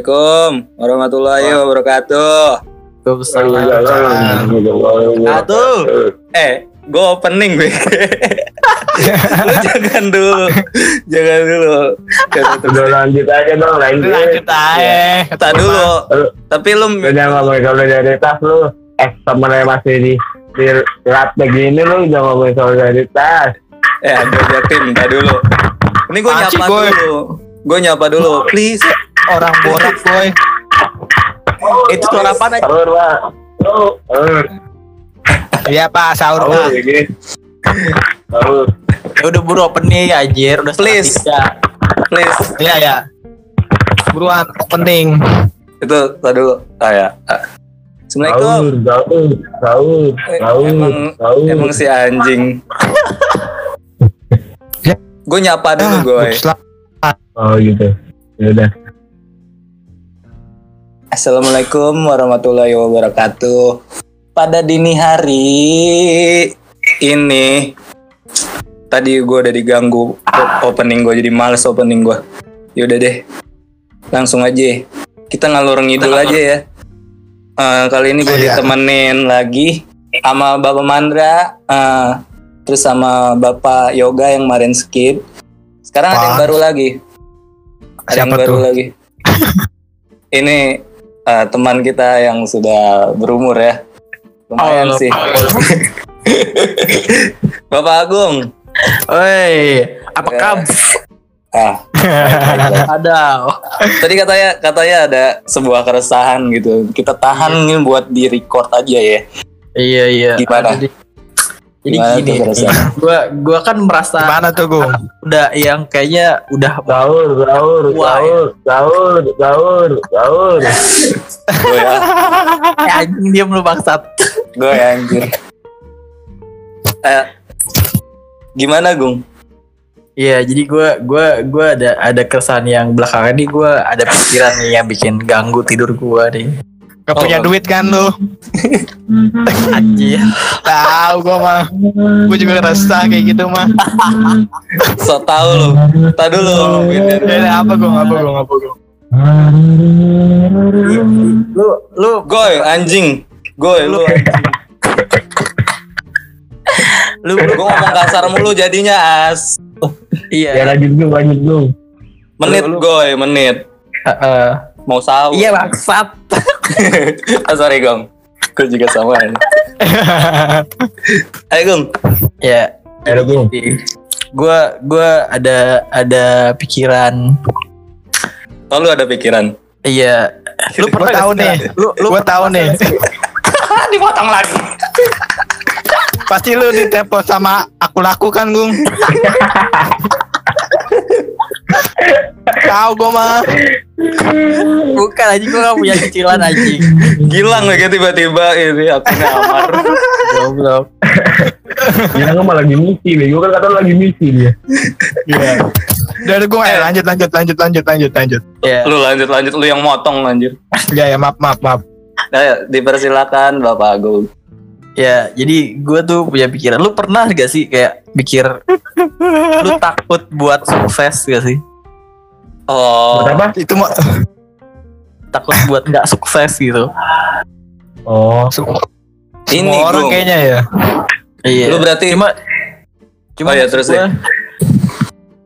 Assalamualaikum warahmatullahi wabarakatuh. Aduh. Eh, gue opening gue. Lu jangan dulu, jangan dulu. Jangan terus. Udah lanjut aja dong, lanjut. Lanjut aja. Tak dulu. Tapi lu jangan ngomongin solidaritas lu. Eh, temennya masih di di rat begini lu jangan ngomongin solidaritas. eh gue jatim tak dulu. Ini gue nyapa dulu. Gue nyapa dulu, please. Orang borak boy. Itu suara apa nih? Sahur, Pak. Sahur. Iya pak sahur pak. ya. Sahur. Ya udah buru opening anjir udah Please. tiga. Please. Iya ya. Buruan opening. Itu tak dulu. Ah ya. Assalamualaikum. Sahur, sahur, sahur, Eh, sahur, emang sahur. emang si anjing. Ya. Gue nyapa dulu Ah, gue. Oh gitu. Ya udah. Assalamualaikum warahmatullahi wabarakatuh. Pada dini hari ini tadi gue udah diganggu op- opening gue jadi males opening gue. Yaudah deh, langsung aja. Kita ngalur ngidul aja ya. Eh, kali ini gue Iya. ditemenin lagi sama Bapak Mandra, eh, terus sama Bapak Yoga yang kemarin skip. Sekarang ada yang baru lagi. Ada yang Siapa baru tuh? lagi. Ini eh, teman kita yang sudah berumur ya. Lumayan Oh, sih. Bapak Agung. Oi, apa Ya. kabar? Ah, Ada. tadi katanya katanya ada sebuah keresahan gitu. Kita tahan nih buat di record aja ya. Iya iya. Gimana? Jadi, jadi Gimana gini, gua gua kan merasa Mana tuh Gung? udah yang kayaknya udah Sahur, sahur, Wah, sahur, sahur, sahur, sahur. Gue ya, Eh, anjing diam lu bangsat. gue ya anjir. Eh, gimana Gung? Iya, jadi gua gua gua ada ada keresahan yang belakangan ini gua ada pikiran nih yang bikin ganggu tidur gua nih. Gak Oh. punya duit kan lu? Anjir. Tahu gua mah. Gua juga ngerasa kayak gitu mah. So tau lu. Tak dulu. Ya apa Gung? Apa Gung? Apa Gung? Lu lu Goy anjing. Goy lu. lu Gue ngomong kasar mulu jadinya as. Ya iya. lanjut dulu, lanjut dulu. Menit Lu- lu- goy, menit. Heeh. Mau sahur. Iya bangsat. ah, sorry Gong. Gue juga sama. ya. Ayo Gong. Ya. Ayo, Gung. Gua gua ada ada pikiran. Oh lu ada pikiran. Iya. Lu Gua pernah tahu nih. Lu lu Gua tahu nih. Dipotong lagi. Pasti lu ditelepon sama aku laku kan Gung? Tahu gua mah. bukan anjing gua gak punya cicilan anjing. Gilang lagi tiba-tiba ini akunnya Amar. Goblok. Dia kan malah lagi misi, bego kan kata lu lagi misi dia. Iya. Dari gua eh, lanjut lanjut lanjut lanjut lanjut lanjut. Ya. Lu lanjut lanjut lu yang motong anjir. Ya ya maaf maaf maaf. Ayo dipersilakan Bapak Agung. Ya, jadi gue tuh punya pikiran. Lu pernah gak sih kayak pikir lu takut buat sukses gak sih? Oh. Buat apa? Itu mah Takut buat nggak sukses gitu. Oh, Ini semua orang kayaknya ya. Iya. Lu berarti cuma cuma Oh maksud terus gua,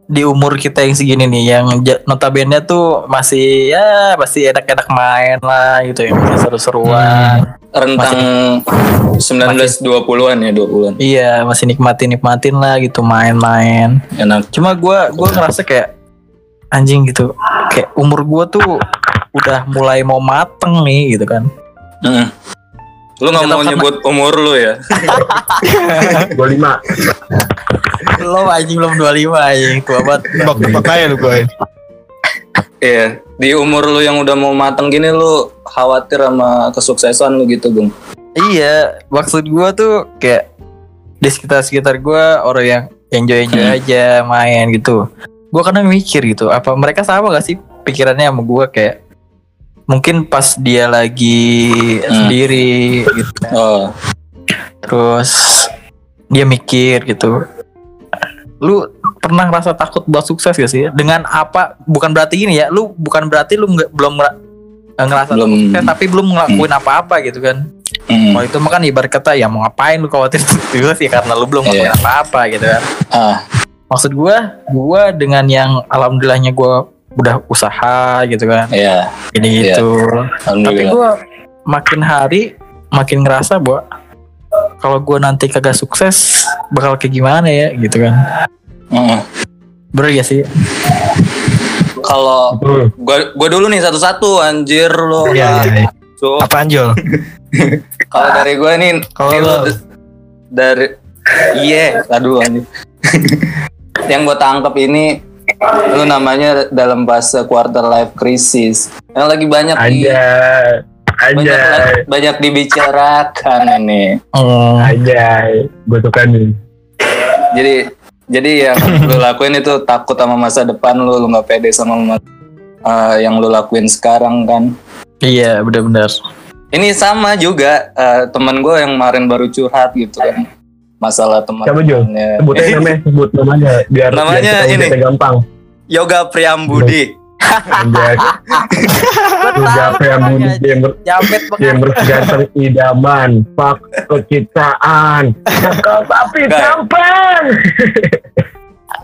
di umur kita yang segini nih yang notabene tuh masih ya masih enak-enak main lah gitu yang masih seru-seruan. rentang 19 20-an ya 20-an. Iya, masih nikmatin-nikmatin lah gitu main-main. Enak. Cuma gua gua ngerasa kayak anjing gitu. Kayak umur gua tuh udah mulai mau mateng nih gitu kan. Heeh. Lu nggak mau Karena- nyebut umur lu ya? 25. Belum anjing belum 25 anjing tua banget. Bak bak aja lu gue. Iya. Di umur lu yang udah mau matang gini lu khawatir sama kesuksesan lu gitu, Bung. Iya, maksud gua tuh kayak di sekitar-sekitar gua orang yang enjoy-enjoy Hmm. aja main gitu. Gua kadang mikir gitu, apa mereka sama gak sih pikirannya sama gua kayak mungkin pas dia lagi Hmm. sendiri gitu. Oh. Terus dia mikir gitu. Lu pernah ngerasa takut buat sukses gak sih? Dengan apa? Bukan berarti gini ya, lu bukan berarti lu nggak belum eh, ngerasa Belum. sukses tapi belum ngelakuin apa-apa gitu kan. Hmm. Kalau itu mah kan ibarat kata ya mau ngapain lu khawatir sukses ya karena lu belum ngelakuin Iya. apa-apa gitu kan. Ah, Maksud gua, gua dengan yang alhamdulillahnya gua udah usaha gitu kan. ya, Ini Iya. gitu. Tapi gua makin hari makin ngerasa bahwa kalau gua nanti kagak sukses bakal kayak gimana ya gitu kan. Heeh. Bener ya sih? Kalau gua gua dulu nih satu-satu anjir lo. Iya, iya. So, Apaan Jol? kalau dari gua nih Kalau dari iya, aduh anjir. Yang gua tangkap ini lu namanya dalam fase quarter life crisis. Yang lagi banyak di Aja. banyak Aja. banyak dibicarakan ini. Oh. Aja. Gue suka nih. Jadi jadi yang lu lakuin itu takut sama masa depan lu, lu nggak pede sama ma- eh, yang lu lakuin sekarang kan. Iya benar-benar. Ini sama juga eh, teman gue yang kemarin baru curhat gitu kan. Masalah teman Siapa, Jo? Sebut aja namanya. Sebut namanya. Biar, Namanya biar ini. gampang. Yoga Priambudi. Bunyi gamer. Jamet banget. Gamer ganteng idaman. Fuck kecintaan. Tapi tampan.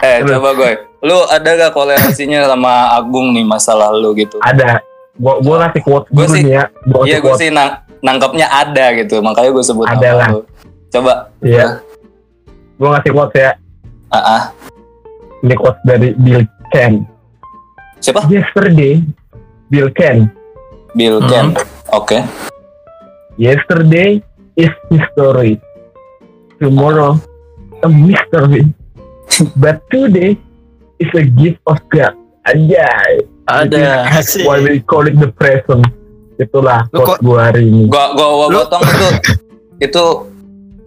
Eh coba gue, lu ada gak kolerasinya sama Agung nih masalah lu gitu? Ada. Gua, gua ngasih quote Gua dulu sih- nih ya. Gua Iya quote. sih nang nangkepnya ada gitu, makanya gue sebut Ada nama lah. lu. Coba, Iya. Gua ngasih quote ya. ah, ah. Ini quote dari Bill Ken. siapa? Yesterday, Bill Ken. Bill Ken. Oke. Yesterday is history. Tomorrow, a mystery. But today is a gift of God. Anjay. Ada. Why we call it the present. Itulah Lu quote kok- gua hari ini. Gua gua, gua potong itu itu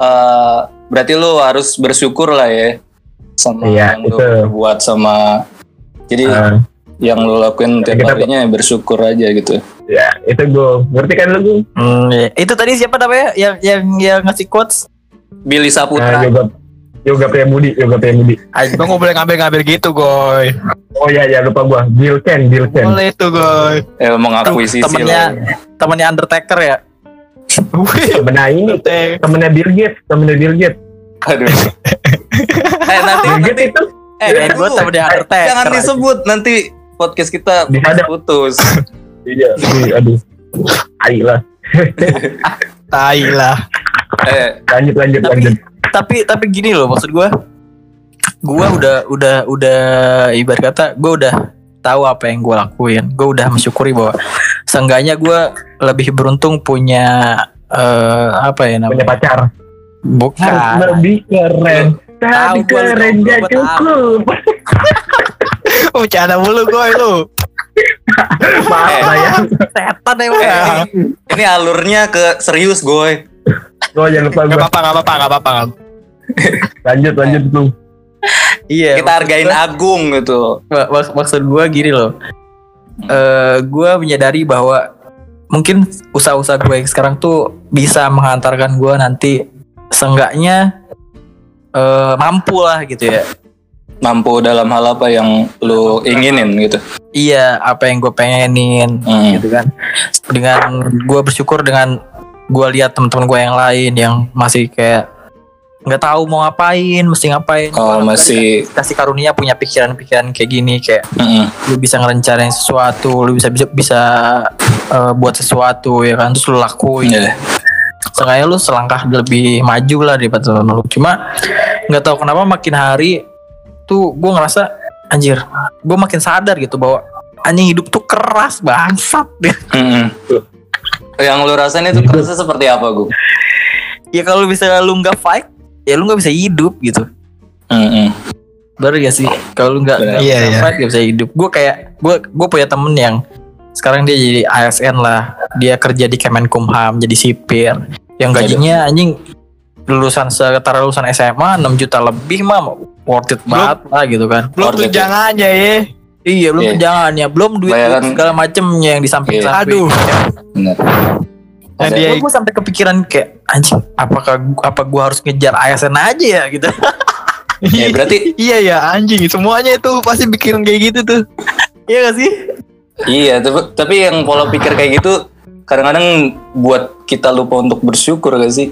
eh berarti lu harus bersyukur lah ya sama Iya, yang lu itu. buat sama jadi Ah, yang lu lakuin tiap kita- harinya ya bersyukur aja gitu. ya, itu gua. Ngerti kan lu? Gung? Hmm, iya. Itu tadi siapa namanya yang yang yang ngasih quotes? Billy Nah, Saputra. yoga Yoga Priamudi, Yoga Priamudi. Lo nggak boleh ngambil-ngambil gitu, Goy. Oh iya, ya lupa gua. Bill Ken, Bill Ken. Boleh tuh, Goy. eh, mengakuisisi Temennya lah. temennya Undertaker ya. Wih, Temennya ini, temennya Bill Gates, temennya Bill Gates. Aduh. eh nanti Bill nanti Gates itu eh gue temennya Undertaker. jangan disebut nanti podcast kita putus. Iya, iya, aduh. Tai lah. Tai lah. eh Lanjut, lanjut, Tapi- lanjut. tapi tapi gini loh maksud gue gue udah udah udah ibarat kata gue udah tahu apa yang gue lakuin gue udah mensyukuri bahwa seenggaknya gue lebih beruntung punya eh apa ya Punya namanya pacar. Harus bukan lebih keren. Tapi keren gak cukup. Oh, bercanda mulu, Goy, lu. Maaf Eh. sayang. setan emang eh, ini, alurnya ke serius gue. Oh jangan lupa Gak gua. apa-apa, gak apa-apa, gak apa-apa. Lanjut, lanjut tuh. Iya Kita hargain Agung gitu. Mak- mak- maksud gue gini loh eh gue menyadari bahwa mungkin usaha-usaha gue yang sekarang tuh bisa menghantarkan gue nanti seenggaknya eh mampu lah gitu ya Mampu dalam hal apa yang lu inginin gitu. iya apa yang gue pengenin Hmm. gitu kan dengan gue bersyukur dengan gue lihat teman-teman gue yang lain yang masih kayak nggak tahu mau ngapain mesti ngapain Oh masih. kasih karunia punya pikiran-pikiran kayak gini kayak Mm-mm. lu bisa ngerencanain sesuatu, lu bisa bisa bisa eh, buat sesuatu ya kan, terus lu lakuin. Iya. Seenggaknya lu selangkah lebih maju lah daripada lalu. Cuma nggak tahu kenapa makin hari tuh gue ngerasa anjir, gue makin sadar gitu bahwa anjing hidup tuh keras bangsat. Mm-mm. Yang lu rasain itu kerasa seperti apa gue? ya kalau bisa lu nggak fight, ya lu nggak bisa hidup gitu. Mm-mm. Bener gak sih? Kalau lu nggak nggak Iya, bisa iya. fight gak bisa hidup. Gue kayak gue gue punya temen yang sekarang dia jadi ASN lah. Dia kerja di Kemenkumham jadi sipir. Yang gajinya anjing lulusan setara lulusan SMA 6 juta lebih mah worth it banget lah gitu kan. Belum tunjangannya ya. Iya belum Iya. tunjangannya, belum duit Bayaran- segala macemnya yang di samping Iya. Aduh. Bener. Nah, dia gue sampai kepikiran kayak anjing apakah apa gue harus ngejar ASN aja ya gitu Ya, berarti iya ya anjing semuanya itu pasti pikiran kayak gitu tuh. Iya gak sih? iya, tapi, tapi yang pola pikir kayak gitu kadang-kadang buat kita lupa untuk bersyukur gak sih?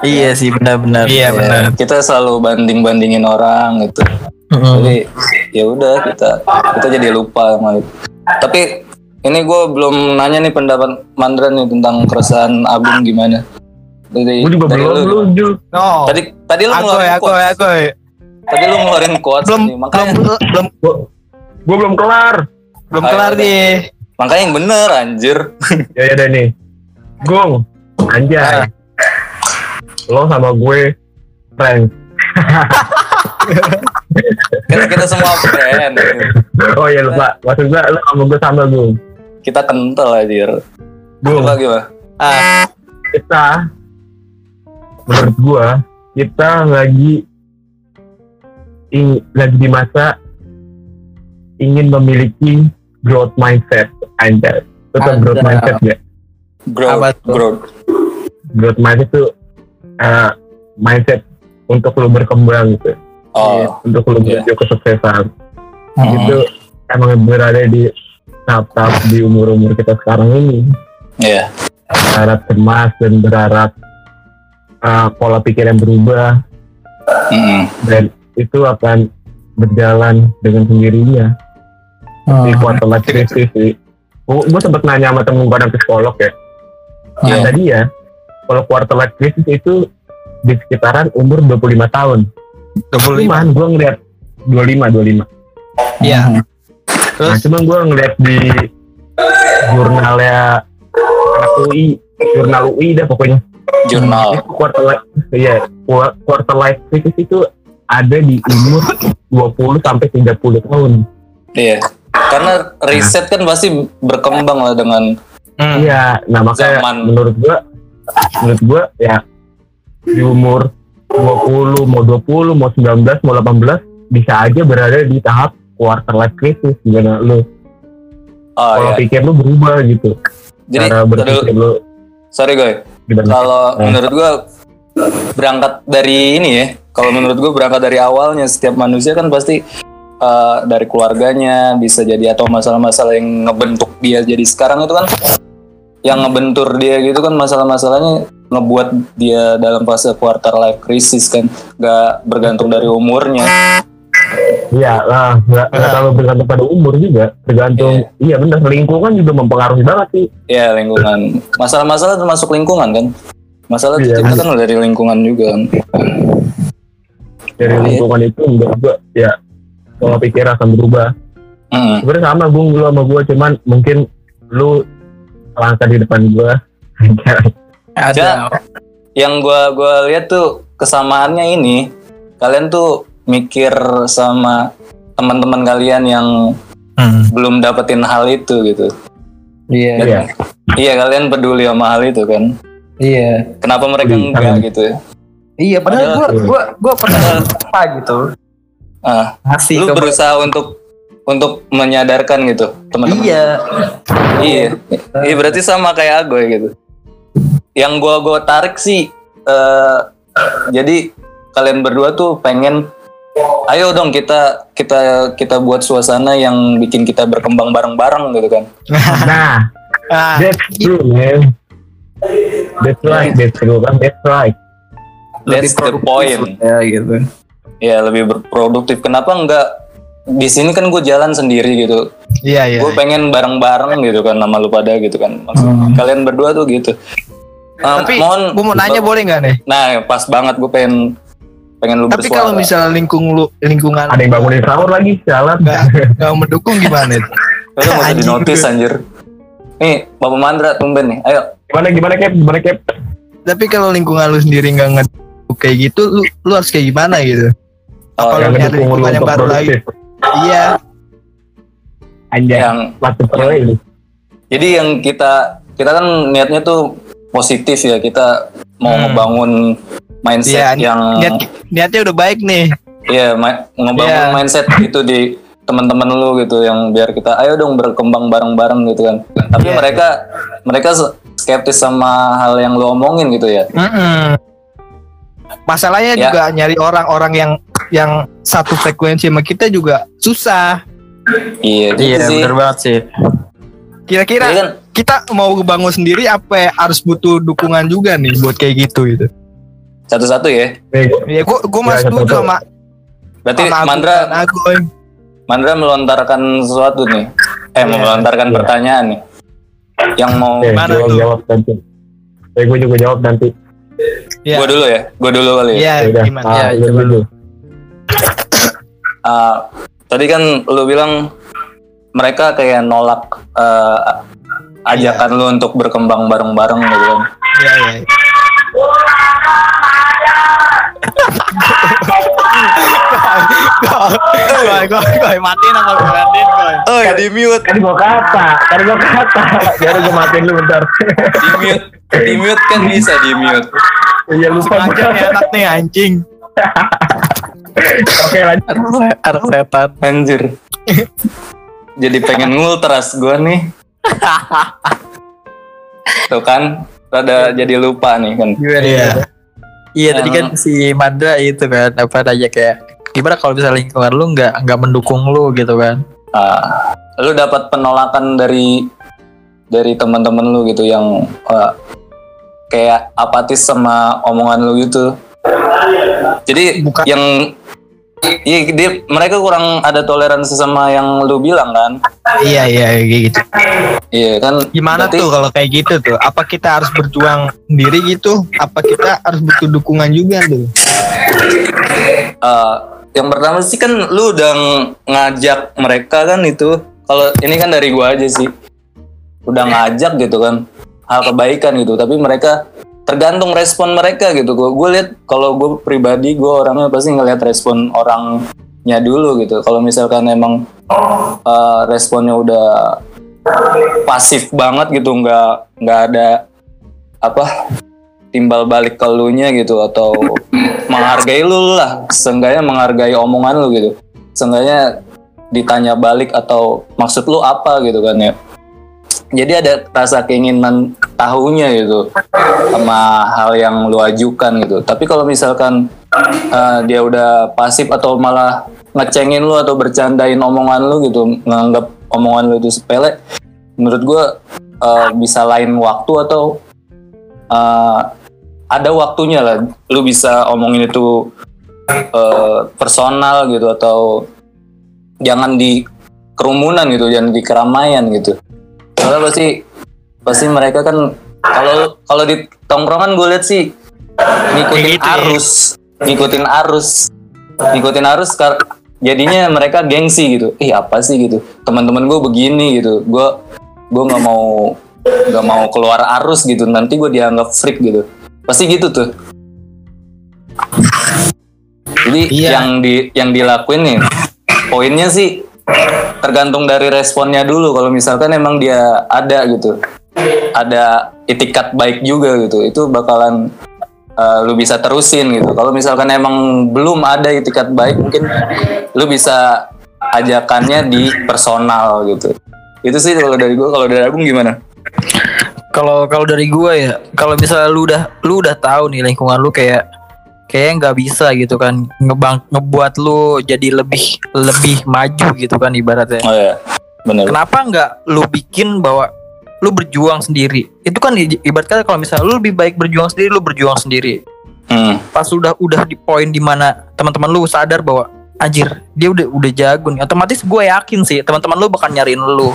Iya sih benar-benar. Iya, Ya, benar. Kita selalu banding-bandingin orang gitu. Jadi ya udah kita kita jadi lupa sama itu. Tapi ini gue belum nanya nih pendapat Mandra nih tentang keresahan Abung gimana. Dari, Gue juga dari belum lu. lu, Jul. No. Tadi tadi lu Aku ngeluarin aku quotes. ya, aku ya. Tadi lu ngeluarin quotes Belum, nih. belum, Makanya belum, Gue belum kelar. belum Ayo, kelar udah. nih. makanya yang bener anjir. Ya ya nih. Gung, anjay. Lo sama gue friends. Kita kita semua friend. Oh iya lupa. Maksud gue lo sama gue sama Gung. Kita kental anjir. Gung, Coba gimana? Ah, kita menurut gua kita lagi ing, lagi di masa ingin memiliki growth mindset anjay tetap growth mindset ya Growth, Apa tuh? growth. growth mindset itu uh, mindset untuk lo berkembang gitu Oh, untuk lo Iya. menuju kesuksesan mm. itu emang berada di tahap-tahap di umur-umur kita sekarang ini Iya. berharap cemas dan berharap uh, pola pikir yang berubah Mm-mm. dan itu akan berjalan dengan sendirinya Hmm. di quarter life crisis sih. Gue sempat nanya sama temen gue yang psikolog ya. Iya. Kata dia, kalau quarter life crisis itu di sekitaran umur 25 tahun. 25. Cuman gue ngeliat 25, 25. Iya. Nah, Terus cuman gue ngeliat di jurnalnya anak UI, jurnal UI dah pokoknya. Jurnal. Itu quarter life, iya, qua- quarter life crisis itu ada di umur 20 sampai 30 tahun. Iya. Karena riset kan pasti berkembang lah dengan hmm. Iya, nah makanya Zaman. menurut gua menurut gua ya di umur 20, mau 20, mau 19, mau 18 bisa aja berada di tahap quarter life crisis gimana lu oh pola ya. pikir lu berubah gitu Jadi cara berpikir lu sorry gue. Kalau Eh. menurut gua berangkat dari ini ya. Kalau menurut gua berangkat dari awalnya setiap manusia kan pasti eh, dari keluarganya bisa jadi atau masalah-masalah yang ngebentuk dia jadi sekarang itu kan yang ngebentur dia gitu kan masalah-masalahnya ngebuat dia dalam fase quarter life crisis kan nggak bergantung dari umurnya iya lah nggak nggak Ah. terlalu bergantung pada umur juga. Tergantung iya. benar lingkungan juga mempengaruhi banget sih. Ya lingkungan. Masalah-masalah termasuk lingkungan kan? Masalah Iya, diciptakan dari lingkungan juga kan? Dari Iya. lingkungan itu menurut gua ya pola pikir akan berubah. Mm. sebenarnya sama gue lu sama gue cuman mungkin lu langkah di depan gue ada. yang gua gua lihat tuh kesamaannya ini kalian tuh mikir sama teman-teman kalian yang Hmm. belum dapetin hal itu gitu Iya. Iya. iya kalian peduli sama hal itu kan Iya. kenapa mereka Peduli, enggak gitu ya Iya, padahal gua Padahal- gua gua pernah apa gitu. ah Ngasih lu berusaha untuk untuk menyadarkan gitu teman-teman Iya. iya iya berarti sama kayak gue gitu yang gua gua tarik sih eh jadi kalian berdua tuh pengen ayo dong kita kita kita buat suasana yang bikin kita berkembang bareng-bareng gitu kan. Nah Ah, that's true man. That's right that's true kan that's right. That's the point. Ya gitu. ya lebih berproduktif. Kenapa enggak? Di sini kan gue jalan sendiri gitu. Iya iya. gue pengen bareng-bareng gitu kan sama lu pada gitu kan. Maksud, Hmm. kalian berdua tuh gitu. Eh, Tapi mohon gue mau nanya boleh nggak nih? nah pas banget gue pengen pengen lu Tapi bersuara kalau misalnya lingkung lu lingkungan ada yang bangunin sahur lagi jalan nggak nggak mendukung gimana? itu? Lu mau jadi notice anjir nih Bapak Mandra tumben nih ayo gimana gimana cap gimana cap Tapi kalau lingkungan lu sendiri nggak ngedukung kayak gitu, lu, lu harus kayak gimana gitu? Oh, Kalau yang nyari ngedukung lu lingkungan yang baru lagi. Iya. anjay yang waktu perlu ini jadi yang kita kita kan niatnya tuh positif ya kita mau Hmm. ngebangun mindset Iya, yang Niat niatnya udah baik nih. Iya, ma- ngebangun Iya. mindset itu di teman-teman lu gitu yang biar kita ayo dong berkembang bareng-bareng gitu kan. Tapi Iya. mereka mereka skeptis sama hal yang lu omongin gitu ya. Mm-mm. Masalahnya Ya. juga nyari orang-orang yang yang satu frekuensi sama kita juga susah. Iya, gitu Iya sih. bener banget sih. Kira-kira kan kita mau bangun sendiri apa ya harus butuh dukungan juga nih buat kayak gitu gitu. Satu-satu ya. Ya gua gua Ya, mas setuju betul. sama Berarti sama Mandra Agoy. Mandra melontarkan sesuatu nih. Eh, Iya. melontarkan Iya. pertanyaan nih. Yang mau Oke, Mana gua tuh? jawab nanti. Eh, gue juga jawab nanti. Ya. Gua dulu ya. Gua dulu kali ya. Iya, Ya udah. gimana? Ah, Ya, coba dulu. Ah, tadi kan lu bilang mereka kayak nolak eh, ajakan lu untuk berkembang bareng-bareng gitu kan. Iya, iya. Goy, goy, goy, matiin apa lu matiin, goy. Oh, di mute. Kan gua kata, kan gua kata. Biar gua matiin lu bentar. Di mute. Di mute kan bisa di mute. Iya lupa Sengaja nih anak nih anjing. Oke lanjut. Anak, anak setan. Anjir. Jadi pengen ngultras gua nih. Tuh kan, rada jadi lupa nih kan. Gimana Iya. Ya? Iya tadi kan si Mandra itu kan apa aja kayak gimana kalau misalnya lingkungan lu nggak nggak mendukung lu gitu kan? Ah, lu dapat penolakan dari dari teman-teman lu gitu yang ah, kayak apatis sama omongan lu gitu. Jadi Bukan- yang Iya, dia, mereka kurang ada toleransi sama yang lu bilang kan. Iya, iya, kayak gitu. Iya kan. Gimana berarti- tuh kalau kayak gitu tuh? Apa kita harus berjuang sendiri gitu? Apa kita harus butuh dukungan juga tuh? eh, yang pertama sih kan lu udah ng- ngajak mereka kan itu kalau ini kan dari gua aja sih udah ngajak gitu kan hal kebaikan gitu tapi mereka tergantung respon mereka gitu. Gue gue lihat kalau gue pribadi gue orangnya pasti ngelihat respon orangnya dulu gitu. Kalau misalkan emang eh, responnya udah pasif banget gitu nggak nggak ada apa timbal balik ke gitu atau menghargai lu lah. Seenggaknya menghargai omongan lu gitu. Seenggaknya ditanya balik atau maksud lu apa gitu kan ya jadi ada rasa keinginan tahunya gitu sama hal yang lu ajukan gitu. Tapi kalau misalkan eh, dia udah pasif atau malah ngecengin lu atau bercandain omongan lu gitu nganggap omongan lu itu sepele menurut gua eh, bisa lain waktu atau eh, ada waktunya lah. Lu bisa omongin itu eh, personal gitu atau jangan di kerumunan gitu jangan di keramaian gitu soalnya pasti pasti mereka kan kalau kalau di tongkrongan gue lihat sih ngikutin gitu ya. arus ngikutin arus ngikutin arus kar- jadinya mereka gengsi gitu. Ih apa sih gitu? Teman-teman gue begini gitu. Gue gue nggak mau nggak mau keluar arus gitu. Nanti gue dianggap freak gitu. Pasti gitu tuh. Jadi Iya. yang di yang dilakuin nih poinnya sih tergantung dari responnya dulu. Kalau misalkan emang dia ada gitu ada itikat baik juga gitu itu bakalan uh, lu bisa terusin gitu. Kalau misalkan emang belum ada itikat baik mungkin lu bisa ajakannya di personal gitu. Itu sih kalau dari gue kalau dari Agung gimana? Kalau kalau dari gua ya, kalau misalnya lu udah lu udah tahu nih lingkungan lu kayak kayak nggak bisa gitu kan ngebang ngebuat lu jadi lebih lebih maju gitu kan ibaratnya. oh ya benar Kenapa nggak lu bikin bahwa lu berjuang sendiri? Itu kan i- ibarat kata kalau misalnya lu lebih baik berjuang sendiri, lu berjuang sendiri. hmm. Pas udah udah di poin di mana teman-teman lu sadar bahwa anjir dia udah udah jago nih. Otomatis gue yakin sih teman-teman lu bakal nyariin lu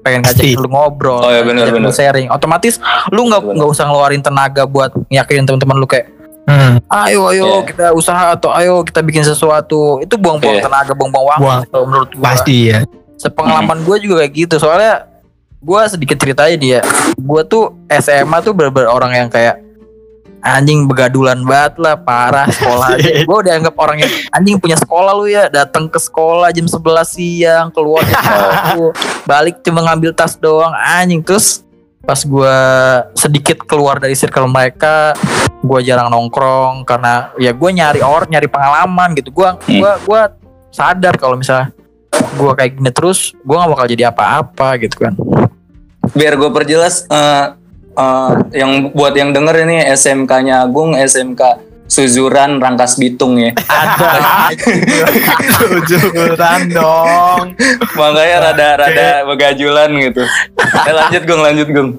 pengen ngajak lu ngobrol, Oh, iya, benar, ngajak lu sharing. Otomatis lu nggak nggak usah ngeluarin tenaga buat yakinin teman-teman lu kayak Hmm. ayo ayo Iya. kita usaha atau ayo kita bikin sesuatu. Itu buang-buang Iya. tenaga, buang-buang waktu Buang. menurut gua Pasti ya. sepengalaman gue juga kayak gitu soalnya gue sedikit ceritanya dia gue tuh SMA tuh bener-bener orang yang kayak anjing begadulan banget lah parah sekolah aja gue udah anggap orang yang anjing punya sekolah lu ya datang ke sekolah jam 11 siang keluar jam 1 balik cuma ngambil tas doang anjing terus pas gue sedikit keluar dari circle mereka gue jarang nongkrong karena ya gue nyari orang nyari pengalaman gitu gue gue gue sadar kalau misalnya gue kayak gini terus gue gak bakal jadi apa-apa gitu kan biar gue perjelas eh, eh, yang buat yang denger ini SMK-nya Agung SMK suzuran rangkas bitung ya. Ada. Jujuran dong. Makanya rada rada begajulan gitu. Eh, lanjut Gung, lanjut Gung.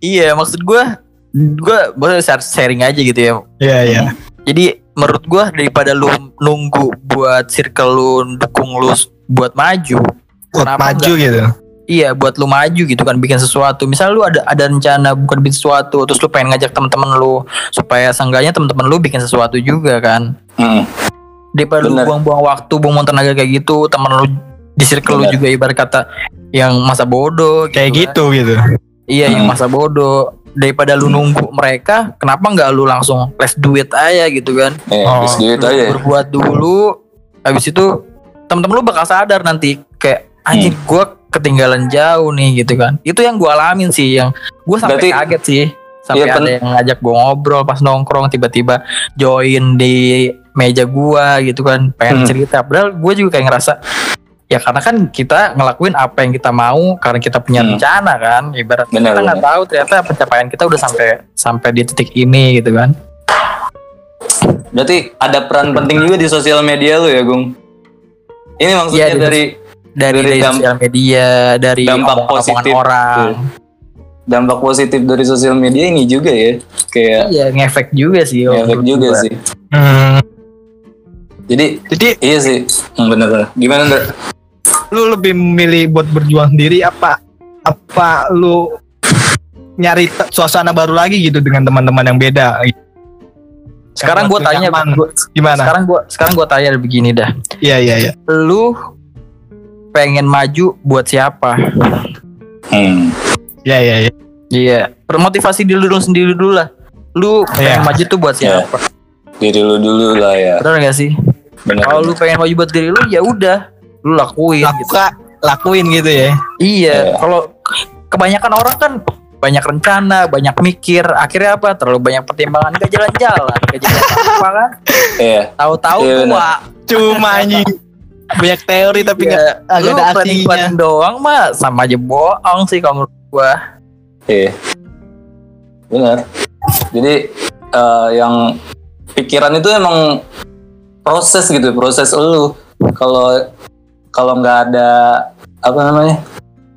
iya, maksud gua gua boleh share- sharing aja gitu ya. Iya iya. Jadi menurut gua daripada lu nunggu buat circle lu dukung lu buat maju, Buat Kenapa maju gitu. iya buat lu maju gitu kan bikin sesuatu. Misal lu ada ada rencana bukan bikin sesuatu, terus lu pengen ngajak teman-teman lu supaya seenggaknya teman-teman lu bikin sesuatu juga kan. Hmm. Daripada lu Bener. buang-buang waktu, buang-buang tenaga kayak gitu, teman lu di circle lu Bener. juga ibarat kata yang masa bodoh Kayak kan. gitu gitu. Iya, yang Hmm. masa bodoh. Daripada lu nunggu mereka, kenapa nggak lu langsung les duit aja gitu kan? Eh, Oh, duit Lu aja. ya. berbuat dulu, habis itu temen-temen lu bakal sadar nanti kayak anjir Hmm. gua ketinggalan jauh nih gitu kan. Itu yang gua alamin sih, yang gua sampai Berarti- kaget sih. Sampai Iya, ada yang ngajak gua ngobrol pas nongkrong tiba-tiba join di meja gua gitu kan, pengen Hmm. cerita. Padahal gua juga kayak ngerasa ya karena kan kita ngelakuin apa yang kita mau karena kita punya Hmm. rencana kan ibarat Benar, kita nggak tahu ternyata pencapaian kita udah sampai sampai di titik ini gitu kan Berarti ada peran penting juga di sosial media lu ya, Gung. Ini maksudnya di- dari dari, Dari dari sosial media dari dampak positif. orang dampak positif dari sosial media ini juga ya. Kayak iya ngefek juga sih efek menurut juga gua. sih. Hmm, Jadi jadi iya sih. Hmm, bener-bener. Gimana Ndra? Lu lebih memilih buat berjuang sendiri apa apa lu nyari suasana baru lagi gitu dengan teman-teman yang beda? Gitu. sekarang gue tanya nyaman. gua- gimana? Sekarang gue sekarang gue tanya begini dah. Iya iya iya. Lu pengen maju buat siapa? Hmm. iya iya iya. Iya. Permotivasi diri lu sendiri dulu lah. Lu pengen Iya. maju tuh buat siapa? Diri lu dulu lah ya. benar gak sih? Kalau lu pengen maju buat diri lu ya udah lu lakuin gitu. Lakuin gitu ya iya Iya. kalau kebanyakan orang kan banyak rencana, banyak mikir, akhirnya apa? Terlalu banyak pertimbangan, gak jalan-jalan, gak jalan apa kan? Iya. Tahu-tahu Iya, benar. tua. cuma anjing banyak teori tapi nggak agak lu ada planning doang mah sama aja bohong sih kalau menurut gua. Iya. Benar. Jadi eh, yang pikiran itu emang proses gitu, proses lu. Kalau kalau nggak ada apa namanya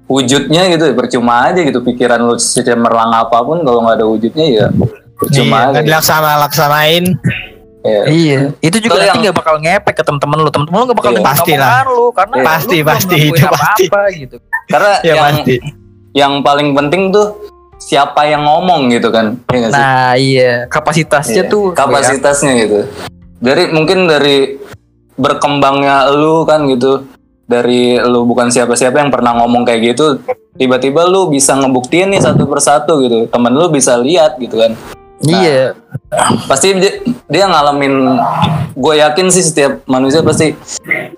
wujudnya gitu, percuma aja gitu pikiran lu secemerlang apa pun kalau nggak ada wujudnya ya percuma Iya, aja. nggak dilaksana laksanain Iya. Iya, itu juga nanti yang- nggak bakal ngepek ke temen-temen lu. Temen-temen lu nggak bakal Iya. Pasti lah. lu karena Iya. lu Pasti, pasti, itu pasti. apa-apa gitu. Karena ya yang pasti yang paling penting tuh siapa yang ngomong gitu kan. Sih? Nah, iya, kapasitasnya Iya, tuh kapasitasnya gitu dari mungkin dari berkembangnya lu kan gitu dari lu bukan siapa-siapa yang pernah ngomong kayak gitu tiba-tiba lu bisa ngebuktiin nih satu persatu gitu. Temen lu bisa lihat gitu kan. Iya, pasti dia, dia ngalamin gue yakin sih setiap manusia pasti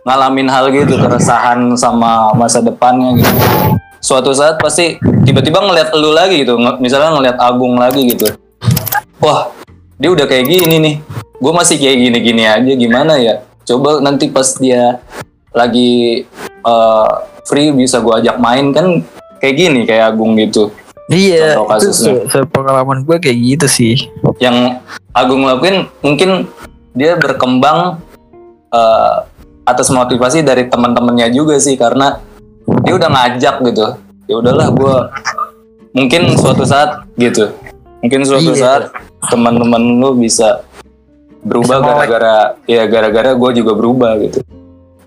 ngalamin hal gitu keresahan sama masa depannya gitu. Suatu saat pasti tiba-tiba ngeliat lu lagi gitu misalnya ngeliat Agung lagi gitu. Wah dia udah kayak gini nih. Gue masih kayak gini-gini aja gimana ya? Coba nanti pas dia lagi eh, free bisa gue ajak main kan kayak gini kayak Agung gitu iya. Itu se- sepengalaman gue kayak gitu sih. yang Agung lakuin mungkin dia berkembang eh, atas motivasi dari teman-temannya juga sih karena dia udah ngajak gitu ya udahlah gue mungkin suatu saat gitu mungkin suatu Iya. saat teman-teman lu bisa berubah gara-gara ya gara-gara gue juga berubah gitu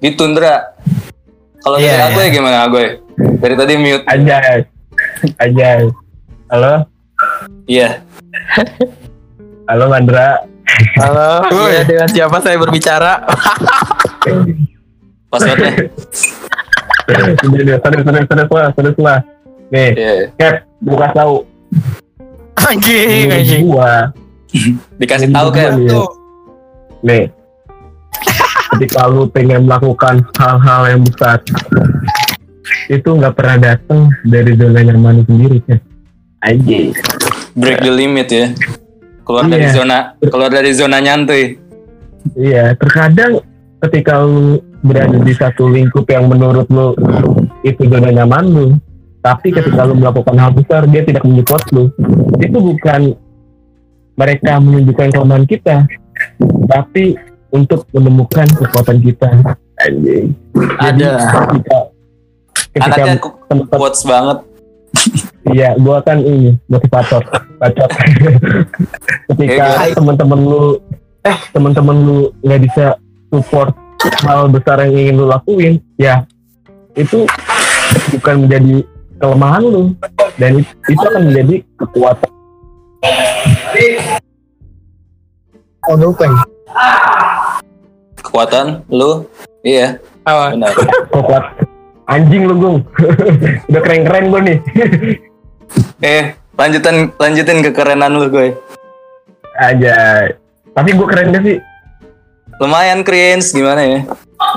di tundra kalau Iya, dari aku iya. ya gimana aku dari tadi mute Anjay. Anjay. Halo? iya Halo Mandra. Halo, iya, dengan siapa saya berbicara? passwordnya Ini dia, terus terus terus lah, terus lah. Nih, Iya. Cap, buka tahu. anjing anjing gua, dikasih tahu kan nih. Ketika lu pengen melakukan hal-hal yang besar, itu nggak pernah datang dari zona nyaman sendiri, Cap. Anjing. break the limit ya keluar dari Iya. zona keluar dari zona nyantuy Iya, terkadang ketika lu berada di satu lingkup yang menurut lu itu zona nyaman lu, tapi ketika lu melakukan hal besar dia tidak menyupport lu, itu bukan mereka menunjukkan kelemahan kita, tapi untuk menemukan kekuatan kita anjing Ada. ketika ketika Anaknya quotes banget. Iya, gua kan ini motivator, bacot. Ketika Kayak teman-teman lu, eh teman-teman lu nggak bisa support hal besar yang ingin lu lakuin, ya itu bukan menjadi kelemahan lu, dan it- itu akan menjadi kekuatan. Oh, lupa. Kekuatan lu, iya, Apa? benar. Kekuat anjing lu gung, udah keren-keren gua nih. Eh, lanjutin lanjutin kekerenan lu gue. Aja, tapi gua keren gak sih? Lumayan cringe gimana ya?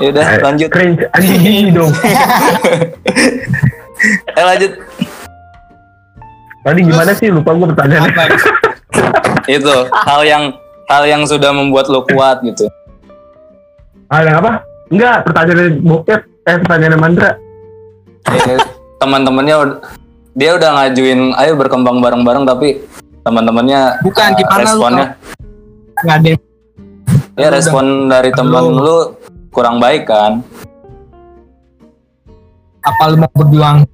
Ya udah Eh, lanjut. Keren, anjing gini dong. Eh lanjut. Tadi gimana sih? Lupa gua pertanyaannya. Itu hal yang hal yang sudah membuat lo kuat gitu. Ah, yang apa? Enggak, pertanyaan bokep, eh pertanyaan Mandra. Eh, teman-temannya dia udah ngajuin ayo berkembang bareng-bareng tapi teman-temannya Bukan, eh, gimana lu responnya Nggak ada. ya respon dari teman Lu- kurang baik kan Apa lu mau berjuang?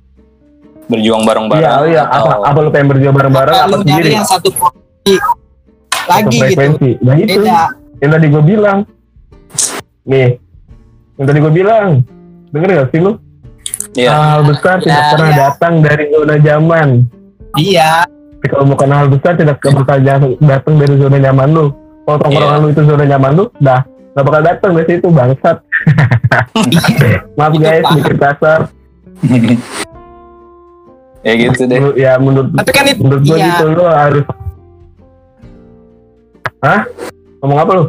berjuang bareng-bareng Iya, iya. Apa, atau apa lu pengen berjuang bareng-bareng? Apa Apa lu sendiri? yang satu lagi Satu gitu? Nah itu Beda. yang tadi gue bilang. Nih, yang tadi gue bilang. Denger gak sih lu? iya Hal besar tidak Iya, pernah iya. datang dari zona nyaman. Iya. Kalau bukan hal besar tidak bakal datang dari zona nyaman lu. Kalau tongkrongan Iya. lu itu zona nyaman lu, dah gak bakal datang dari situ bangsat. Maaf Itu guys, sedikit kasar. ya gitu deh Ya menurut Tapi kan itu menurut gue iya. gitu lu harus. Hah? Ngomong apa lu?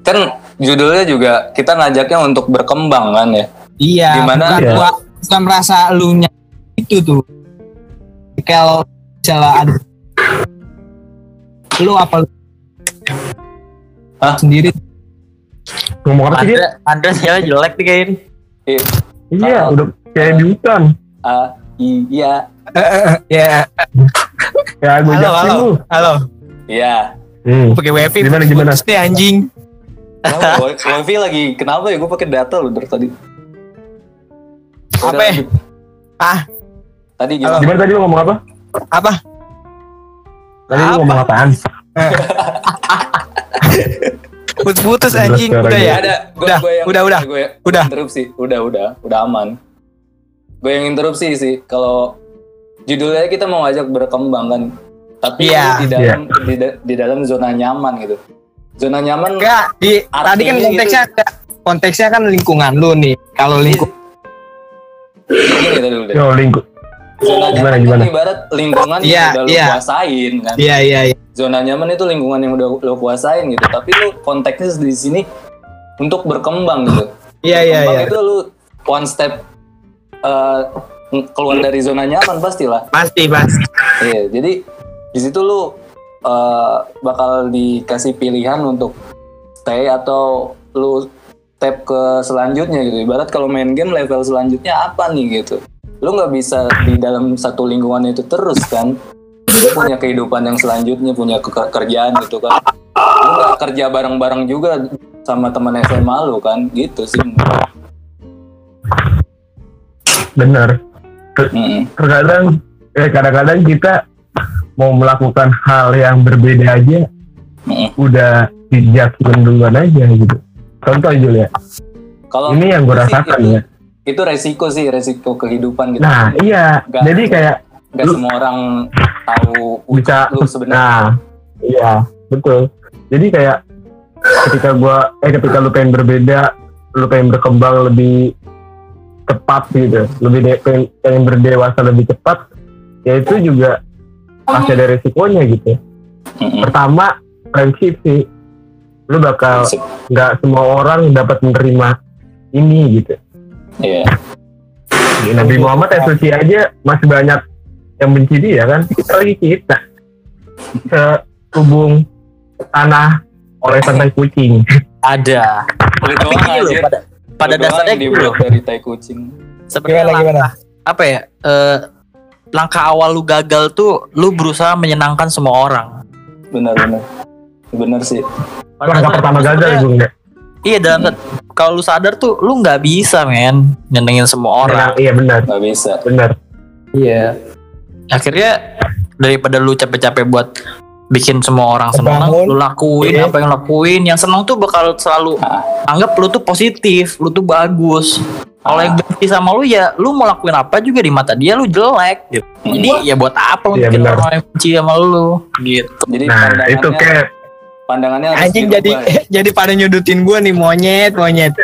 kan judulnya juga kita ngajaknya untuk berkembang kan ya Iya. Gimana? Bukan, Iya. gua- bukan merasa lu nya itu tuh. Kalau misalnya ada lu apa lu Hah? sendiri Ngomong apa sih dia? Andra sinyalnya jelek nih kayaknya. Iya, Oh. udah kayak di hutan. ah iya ya Ya gue halo halo lu. halo iya Hmm. pakai wifi Gimana, gimana? deh anjing wifi lagi kenapa ya gue pakai data loh dari tadi Apa ya? Ah. tadi gimana Gimana tadi lu ngomong apa? apa Tadi lu Apa? ngomong apaan? putus putus Jelas anjing udah ya. ada gua, Udah, gua yang, udah, udah. gua, gua Udah. interupsi udah udah udah aman gue yang interupsi sih kalau judulnya kita mau ajak berkembang kan tapi Iya. di dalam di, da- di dalam zona nyaman gitu zona nyaman enggak di tadi kan Artinya konteksnya konteksnya kan lingkungan lu nih. Kalau lingkungan dulu deh. Yo lingkup. zona Gimana, nyaman gimana? kan ibarat lingkungan Iya, yang udah lu iya. kuasain kan? Iya iya iya. Zona nyaman itu lingkungan yang udah lo kuasain gitu. Tapi lu konteksnya di sini untuk berkembang gitu. Iya iya berkembang iya. itu lu one step uh, keluar dari zona nyaman pastilah. Pasti pasti. Iya, jadi di situ lu uh, bakal dikasih pilihan untuk stay atau lu tap ke selanjutnya gitu. Ibarat kalau main game level selanjutnya apa nih gitu. Lu nggak bisa di dalam satu lingkungan itu terus kan. Lu punya kehidupan yang selanjutnya, punya ke- kerjaan gitu kan. Lu nggak kerja bareng-bareng juga sama teman SMA lu kan, gitu sih. Bener. Mm-mm. Terkadang, eh kadang-kadang kita mau melakukan hal yang berbeda aja, udah dijatuhin duluan aja gitu. Contoh Jul ya, Kalau ini yang gue rasakan itu, ya. itu resiko sih, resiko kehidupan gitu. Nah iya, Nggak- jadi kayak Gak lu- semua orang tahu bisa lu sebenarnya. Nah, iya, betul. Jadi kayak ketika gua eh ketika lu pengen berbeda, lu pengen berkembang lebih cepat gitu, lebih de- pengen, pengen berdewasa lebih cepat, ya itu juga pasti ada resikonya gitu. Mm-mm. Pertama, prinsip sih, lu bakal nggak semua orang dapat menerima ini gitu. Iya. Ya, Nabi Muhammad yang suci aja masih banyak yang benci dia kan kita lagi kita sehubung tanah oleh santai kucing Ada. Tapi doang gini loh, aja. pada pada dasarnya yang gini loh. dibuat dari tai kucing. Sebenarnya Gimana, gimana? apa ya? eh, langkah awal lu gagal tuh lu berusaha menyenangkan semua orang. Benar benar. Benar sih. Langkah pertama gagal ya. Iya dalam kalau lu sadar tuh lu nggak bisa men nyenengin semua orang. Iya benar, nggak bisa benar. Iya. Akhirnya daripada lu capek-capek buat bikin semua orang senang, lu lakuin Iya. apa yang lu lakuin. Yang senang tuh bakal selalu Ah. anggap lu tuh positif, lu tuh bagus. Kalau Ah. yang benci sama lu ya lu mau lakuin apa juga di mata dia lu jelek gitu. Jadi ya buat apa mungkin benar. orang yang benci sama lu gitu. jadi Nah, pandangannya itu kayak pandangannya harus Anjing jadi ya. jadi pada nyudutin gua nih monyet monyet.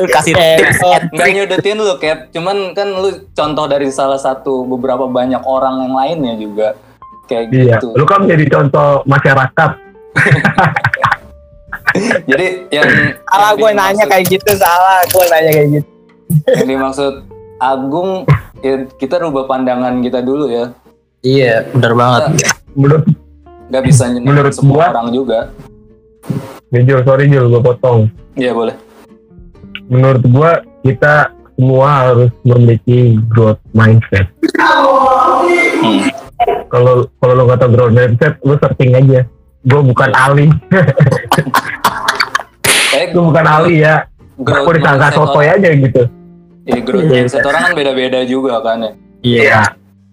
Lu kasih Eh, tips Nggak nyudutin lu Cap, cuman kan lu contoh dari salah satu beberapa banyak orang yang lainnya juga kayak iya. gitu. Lu kan menjadi contoh masyarakat. Jadi yang Salah gue nanya kayak gitu salah gue nanya kayak gitu. yang dimaksud Agung ya kita rubah pandangan kita dulu ya. Iya, bener banget. Menurut Nggak bisa Menurut semua gua- orang juga. nih, Jul, sorry Jul, gue potong. Iya boleh. Menurut gua kita semua harus memiliki growth mindset. Hmm. Kalau kalau lo kata growth mindset, lu searching aja. Gue bukan ahli, Kayak gue bukan ahli ya. Aku disangka orang- aja gitu. Iya, growth Iya. mindset orang kan beda-beda juga kan ya. Iya.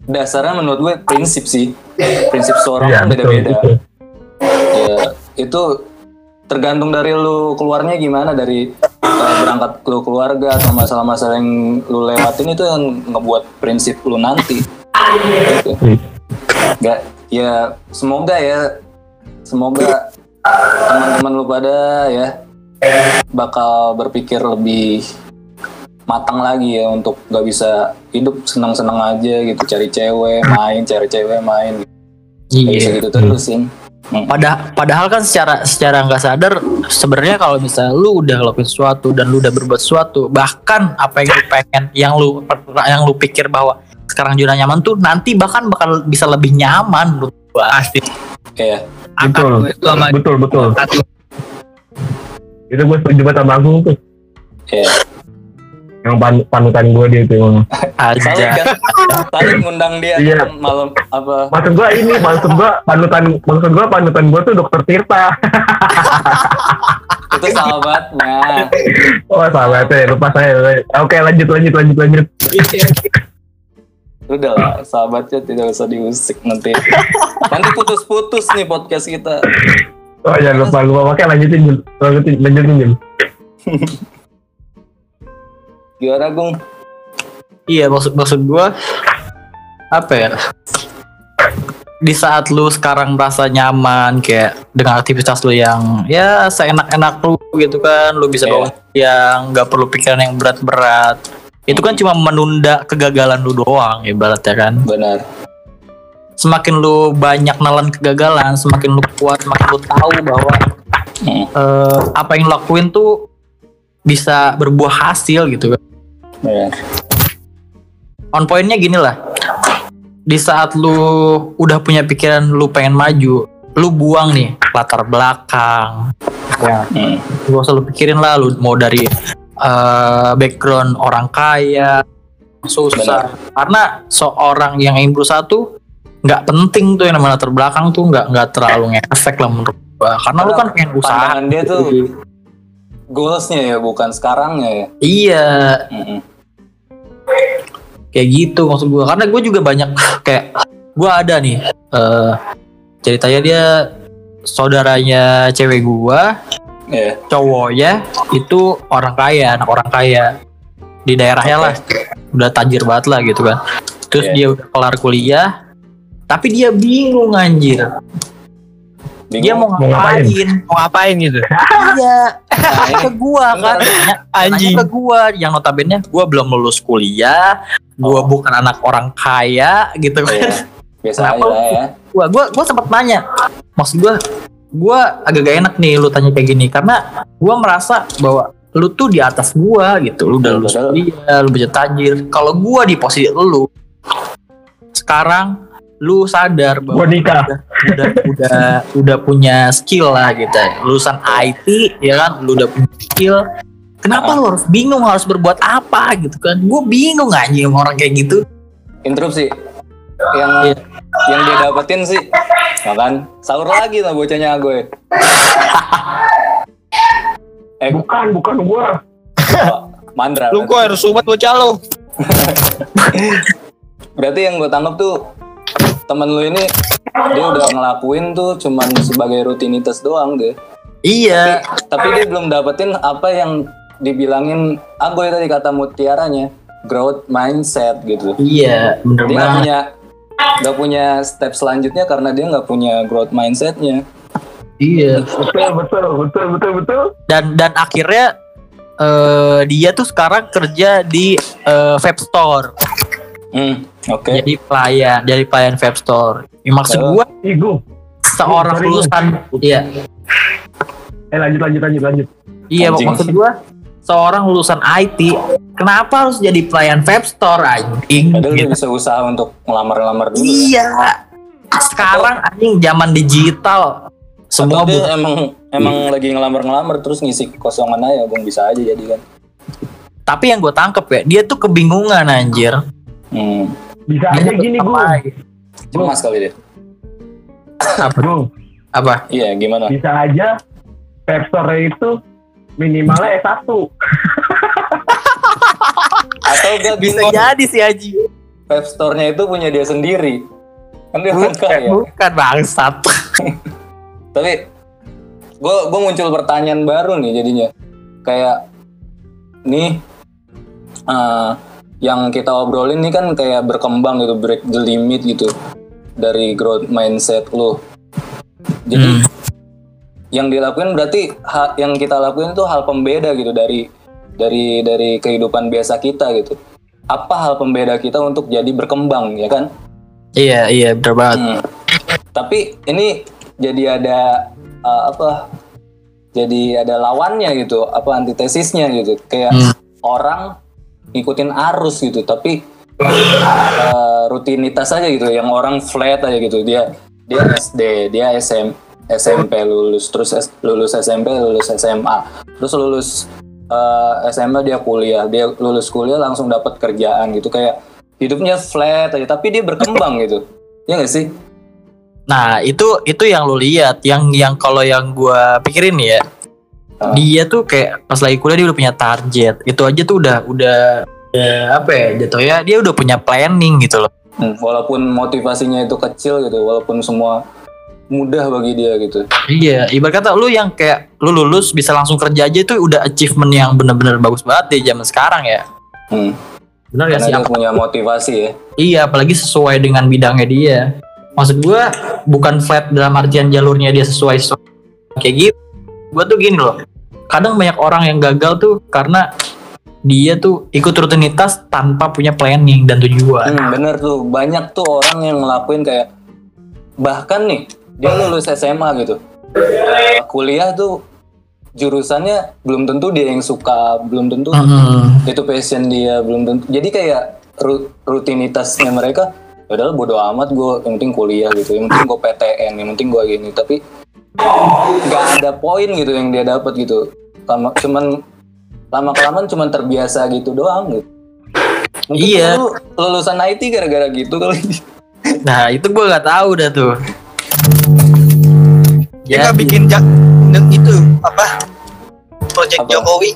Dasarnya menurut gue prinsip sih. Prinsip seorang Iya kan betul. beda-beda. Ya, itu tergantung dari lu keluarnya gimana dari uh, berangkat lu keluarga atau masalah-masalah yang lu lewatin itu yang ngebuat prinsip lu nanti. Gitu. Iya. Gak, ya semoga ya, semoga teman-teman lu pada ya bakal berpikir lebih matang lagi ya untuk gak bisa hidup senang-senang aja gitu cari cewek main cari cewek main gitu. Bisa Iya. gitu terusin Pada, padahal kan secara secara nggak sadar sebenarnya kalau misalnya lu udah ngelakuin sesuatu dan lu udah berbuat sesuatu bahkan apa yang lu pengen yang lu yang lu pikir bahwa sekarang zona nyaman tuh nanti bahkan bakal bisa lebih nyaman lu Pasti. kayak Betul, sama betul, betul. Itu gue setuju banget sama Agung tuh. kayak Yang pan panutan gue dia tuh. emang. aja kan Saling ngundang dia Iya. kan malam apa Maksud gue ini, maksud gue panutan, maksud gue panutan gue tuh dokter Tirta. itu sahabatnya Oh sahabatnya, lupa saya. Oke lanjut, lanjut, lanjut, lanjut. udah lah sahabatnya tidak usah diusik nanti nanti putus-putus nih podcast kita Oh jangan lupa, lupa. Oke lanjutin, Jul. lanjutin, lanjutin, Jul. gimana Gung iya maksud maksud gua apa ya di saat lu sekarang merasa nyaman kayak dengan aktivitas lu yang ya seenak-enak lu gitu kan lu bisa Iya. bangun yang nggak perlu pikiran yang berat-berat itu kan cuma menunda kegagalan lu doang ibaratnya kan benar semakin lu banyak nelan kegagalan semakin lu kuat semakin lu tahu bahwa Hmm, eh, apa yang lu lakuin tuh bisa berbuah hasil gitu kan. Benar. On pointnya gini lah. Di saat lu udah punya pikiran lu pengen maju lu buang nih latar belakang. Ya. Hmm, gak usah lu pikirin lah lu mau dari eh, background orang kaya susah. Karena seorang yang ingin berusaha tuh nggak penting tuh yang namanya latar belakang tuh nggak nggak terlalu ngefek lah menurut gua. Karena lu kan pengen usaha. Pandangan dia tuh goalsnya ya bukan sekarangnya ya. Iya. Mm-mm. kayak gitu maksud gue karena gue juga banyak kayak gue ada nih eh ceritanya dia saudaranya cewek gue Iya. cowoknya itu orang kaya anak orang kaya. Di daerahnya lah. Udah tajir banget lah gitu kan. Terus Iya. dia udah kelar kuliah tapi dia bingung anjir. Dia mau Mau ngapain? Mau ngapain gitu? iya. Ke gua kan? Anjing. ke gua. Yang notabene gua belum lulus kuliah. Gua Oh. bukan anak orang kaya gitu kan. Iya. biasa Kenapa? aja ya. Gua gua gua sempat nanya. Maksud gua gua agak gak enak nih lu tanya kayak gini. Karena gua merasa bahwa lu tuh di atas gua gitu. Lu udah Betul, lulus kuliah lu bisa tajir. Kalau gua di posisi lu sekarang lu sadar bahwa udah udah udah udah punya skill lah gitu lulusan IT ya kan? Lu udah punya skill. Kenapa lu harus bingung harus berbuat apa gitu kan? Gue bingung aja sama orang kayak gitu. Interupsi yang Iya. yang dia dapetin sih. Makan sahur lagi lah bocahnya gue. Eh. Bukan, bukan gua. oh, mandra. Lu kok harus sobat bocah lu. berarti yang gue tangkap tuh temen lu ini dia udah ngelakuin tuh cuman sebagai rutinitas doang deh Iya. tapi dia belum dapetin apa yang dibilangin Agoy tadi kata mutiaranya growth mindset gitu Iya, bener dia nggak banget. punya nggak punya step selanjutnya karena dia nggak punya growth mindsetnya Iya. Betul, betul, betul, betul, betul. Dan dan akhirnya eh dia tuh sekarang kerja di eh, vape store. hmm oke Jadi pelayan, jadi pelayan vape store. Ya, maksud Oh. gua gua. seorang sorry, lulusan iya, Eh, lanjut, lanjut, lanjut, lanjut. iya Anjing. maksud gua seorang lulusan IT kenapa harus jadi pelayan vape store anjing? padahal Gitu. bisa usaha untuk ngelamar-ngelamar dulu ya. Iya. Sekarang anjing zaman digital semua Atau dia emang emang lagi ngelamar-ngelamar terus ngisi kosongan aja bang bisa aja jadi kan tapi yang gue tangkep ya dia tuh kebingungan anjir hmm. Bisa aja gini, gitu. cemas kali dia. Apa? Gua, apa? Iya gimana? Bisa aja Vape Store itu minimalnya S1. atau gak bisa jadi sih Haji web store-nya itu punya dia sendiri. Kan dia bukan, kaya bukan bangsat. Tapi gue gue muncul pertanyaan baru nih jadinya. Kayak nih eh, yang kita obrolin nih kan kayak berkembang gitu break the limit gitu dari growth mindset lo jadi Hmm. yang dilakuin berarti ha- yang kita lakuin tuh hal pembeda gitu dari dari dari kehidupan biasa kita gitu apa hal pembeda kita untuk jadi berkembang ya kan iya iya bener banget Hmm. Tapi ini jadi ada uh, apa? Jadi ada lawannya gitu, apa antitesisnya gitu. Kayak Hmm. orang ngikutin arus gitu, tapi uh, rutinitas aja gitu. Yang orang flat aja gitu. Dia dia SD, dia SM, SMP lulus, terus lulus SMP, lulus SMA, terus lulus uh, SMA dia kuliah, dia lulus kuliah langsung dapat kerjaan gitu kayak hidupnya flat aja, tapi dia berkembang gitu. Ya nggak sih? nah itu itu yang lu lihat yang yang kalau yang gua pikirin ya Dia tuh kayak pas lagi kuliah dia udah punya target itu aja tuh udah udah udah apa ya jatuhnya dia udah punya planning gitu loh Hmm, walaupun motivasinya itu kecil gitu, walaupun semua mudah bagi dia gitu. Iya, ibarat kata lu yang kayak lu lulus bisa langsung kerja aja itu udah achievement yang bener-bener bagus banget di zaman sekarang ya. Hmm, gak karena sih? dia punya motivasi ya. Iya, apalagi sesuai dengan bidangnya dia. Maksud gua bukan flat dalam artian jalurnya dia sesuai, sesuai kayak gitu. Gua tuh gini loh. Kadang banyak orang yang gagal tuh karena dia tuh ikut rutinitas tanpa punya planning dan tujuan. Hmm, bener tuh, banyak tuh orang yang ngelakuin kayak bahkan nih dia lulus SMA gitu, kuliah tuh jurusannya belum tentu dia yang suka, belum tentu Hmm. itu passion dia, belum tentu. Jadi kayak ru- rutinitasnya mereka, padahal bodo amat gue, yang penting kuliah gitu, yang penting gue PTN, yang penting gue gini, tapi nggak ada poin gitu yang dia dapat gitu. Lama, cuman lama kelamaan cuman terbiasa gitu doang gitu. Mungkin Iya. lu lulusan IT gara-gara gitu kali. Nah, itu gua nggak tahu dah tuh. Dia nggak Jadi- bikin jak itu apa? Project Apa? Jokowi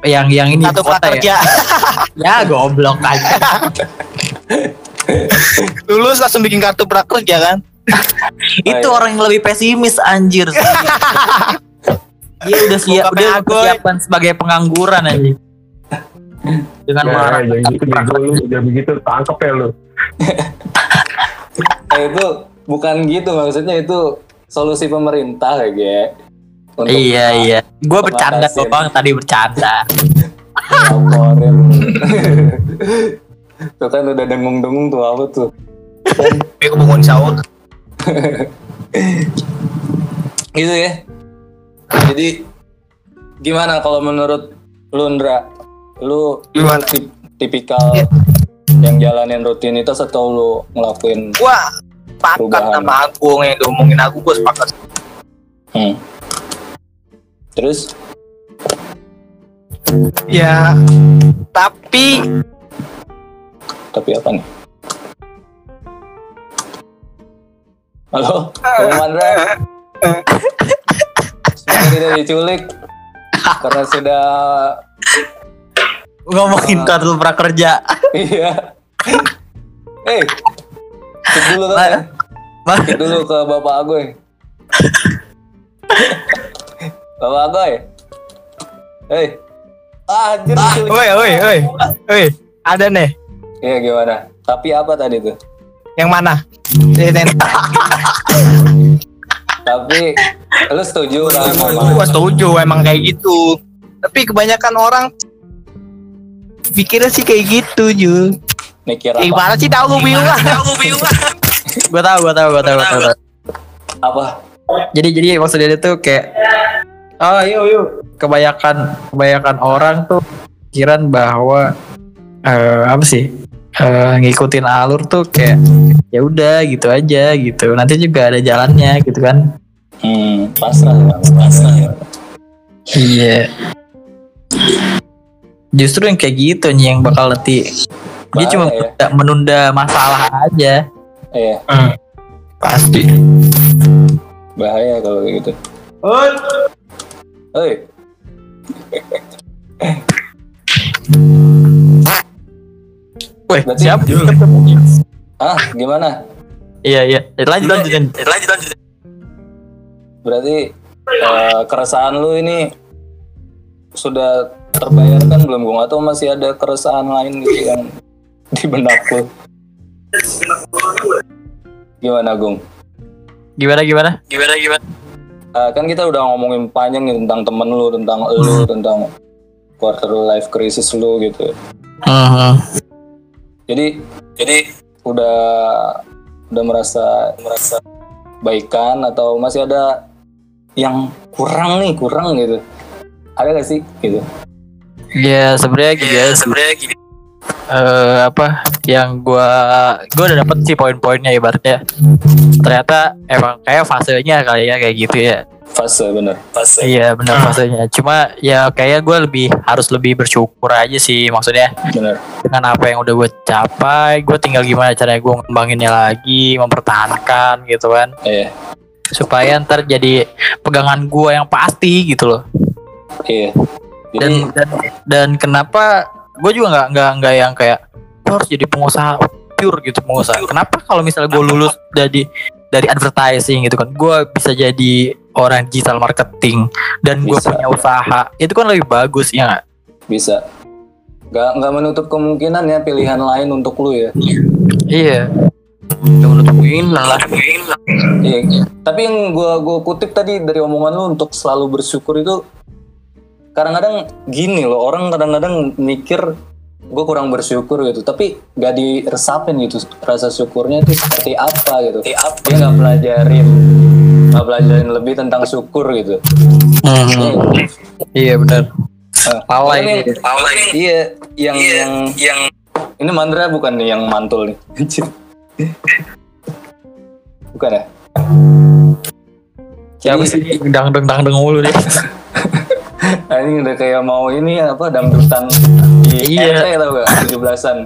yang yang ini atau kota ya. Ya goblok aja. lulus langsung bikin kartu prakerja kan? Itu iya. orang yang lebih pesimis anjir. Dia udah siap, Buka Boy. mempersiapkan sebagai pengangguran aja. Dengan Ya, mengharapkan jangan gitu, bego lu. Jangan begitu, tangkep ya lu. Eh, itu bukan gitu maksudnya itu solusi pemerintah kayak Ge. Untuk Iya iya. Gue bercanda Pengatasin. doang tadi bercanda. tuh kan udah dengung-dengung tuh apa tuh. Dia kebangun sahur. Gitu ya. Jadi gimana kalau menurut lu Ndra? Lu Gimana? tip- tipikal Iya. yang jalanin rutinitas atau lu ngelakuin Wah, sepakat sama yang ngomongin aku gue sepakat. hmm. Terus Ya, tapi tapi apa nih? Halo, Bung Mandra. Semoga tidak diculik karena sudah Ngomongin kartu prakerja. iya. Eh, cek dulu kan? Cek dulu ke bapak gue. bapak gue. Hei. Ah, anjir diculik. Woi, woi, woi. Woi, ada nih. Iya gimana? Tapi apa tadi tuh? Yang mana? Tapi lu setuju lah Gua setuju emang kayak gitu. Tapi kebanyakan orang pikirnya sih kayak gitu, Ju. mikir apa? gimana sih tahu gue bingung lah. Gue tahu, gue tahu, gue tahu, gue tahu. Apa? Jadi jadi maksudnya dia tuh kayak oh yuk yuk kebanyakan kebanyakan orang tuh pikiran bahwa eh apa sih eh, ngikutin alur tuh kayak ya udah gitu aja gitu nanti juga ada jalannya gitu kan Hmm, pasrah pasrah ya. iya justru yang kayak gitu nih yang bakal nanti dia cuma ya. menunda, menunda masalah aja Iya, Pasti. bahaya kalau kayak gitu. Hei. Weh, Berarti- siapa? Ah, gimana? Iya, iya. Lanjut, lanjut, lanjut, lanjut. Berarti eh, keresahan lu ini sudah terbayarkan belum? Gue atau masih ada keresahan lain gitu yang di benak lu? Gimana, Gung? Gimana, gimana? Gimana, gimana? Eh, kan kita udah ngomongin panjang nih tentang temen lu, tentang lu, tentang quarter life crisis lu gitu. Jadi, jadi udah udah merasa merasa baikan atau masih ada yang kurang nih, kurang gitu. Ada gak sih gitu? Ya sebenarnya gini ya, sebenarnya gini. Eh apa yang gua gua udah dapet sih poin-poinnya ibaratnya. Ternyata emang kayak fasenya kali ya kayak gitu ya. Fase bener. Fase. Iya benar fasenya. Cuma ya kayak gue lebih harus lebih bersyukur aja sih maksudnya Bener. dengan apa yang udah gue capai. Gue tinggal gimana caranya gue ngembanginnya lagi, mempertahankan gitu kan. Iya. Supaya ntar jadi pegangan gue yang pasti gitu loh. Iya. Jadi dan dan, dan kenapa gue juga nggak nggak nggak yang kayak gue harus jadi pengusaha pure gitu pengusaha kenapa kalau misalnya gue lulus dari dari advertising gitu kan gue bisa jadi orang digital marketing dan gue punya usaha itu kan lebih bagus ya nggak? bisa. Gak, nggak menutup kemungkinan ya pilihan lain untuk lu ya. iya Gak menutup kemungkinan lah Iya. Tapi yang gua gua kutip tadi dari omongan lu untuk selalu bersyukur itu kadang-kadang gini loh orang kadang-kadang mikir gue kurang bersyukur gitu. Tapi gak diresapin gitu rasa syukurnya itu seperti apa gitu. Dia nggak pelajarin nggak pelajarin lebih tentang syukur gitu. Iya benar. Nah, Lalai ini- nih. iya yang yang yang ini Mandra bukan nih yang mantul nih. Anjir. bukan ya? Siapa sih? Dangdeng dangdeng mulu deh Nah, ini udah kayak mau ini apa dangdutan di Iya. RT tau gak? 17-an.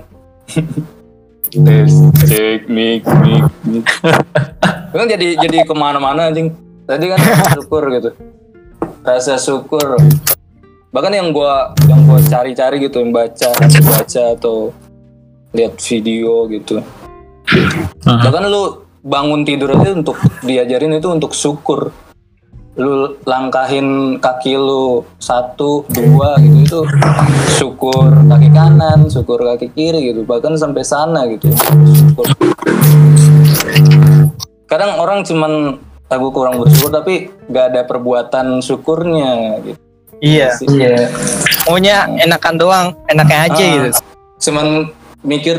Tes, cek, mik, mik, mik. Itu kan jadi jadi ke mana-mana anjing. Tadi kan syukur gitu. Rasa syukur. Bahkan yang gua yang gua cari-cari gitu, yang baca, baca atau lihat video gitu. Bahkan lu bangun tidur aja untuk diajarin itu untuk syukur lu langkahin kaki lu satu dua gitu itu syukur kaki kanan syukur kaki kiri gitu bahkan sampai sana gitu syukur. kadang orang cuman aku kurang bersyukur tapi gak ada perbuatan syukurnya gitu Iya. iya Maunya enakan doang, enaknya aja Ah. gitu. cuman mikir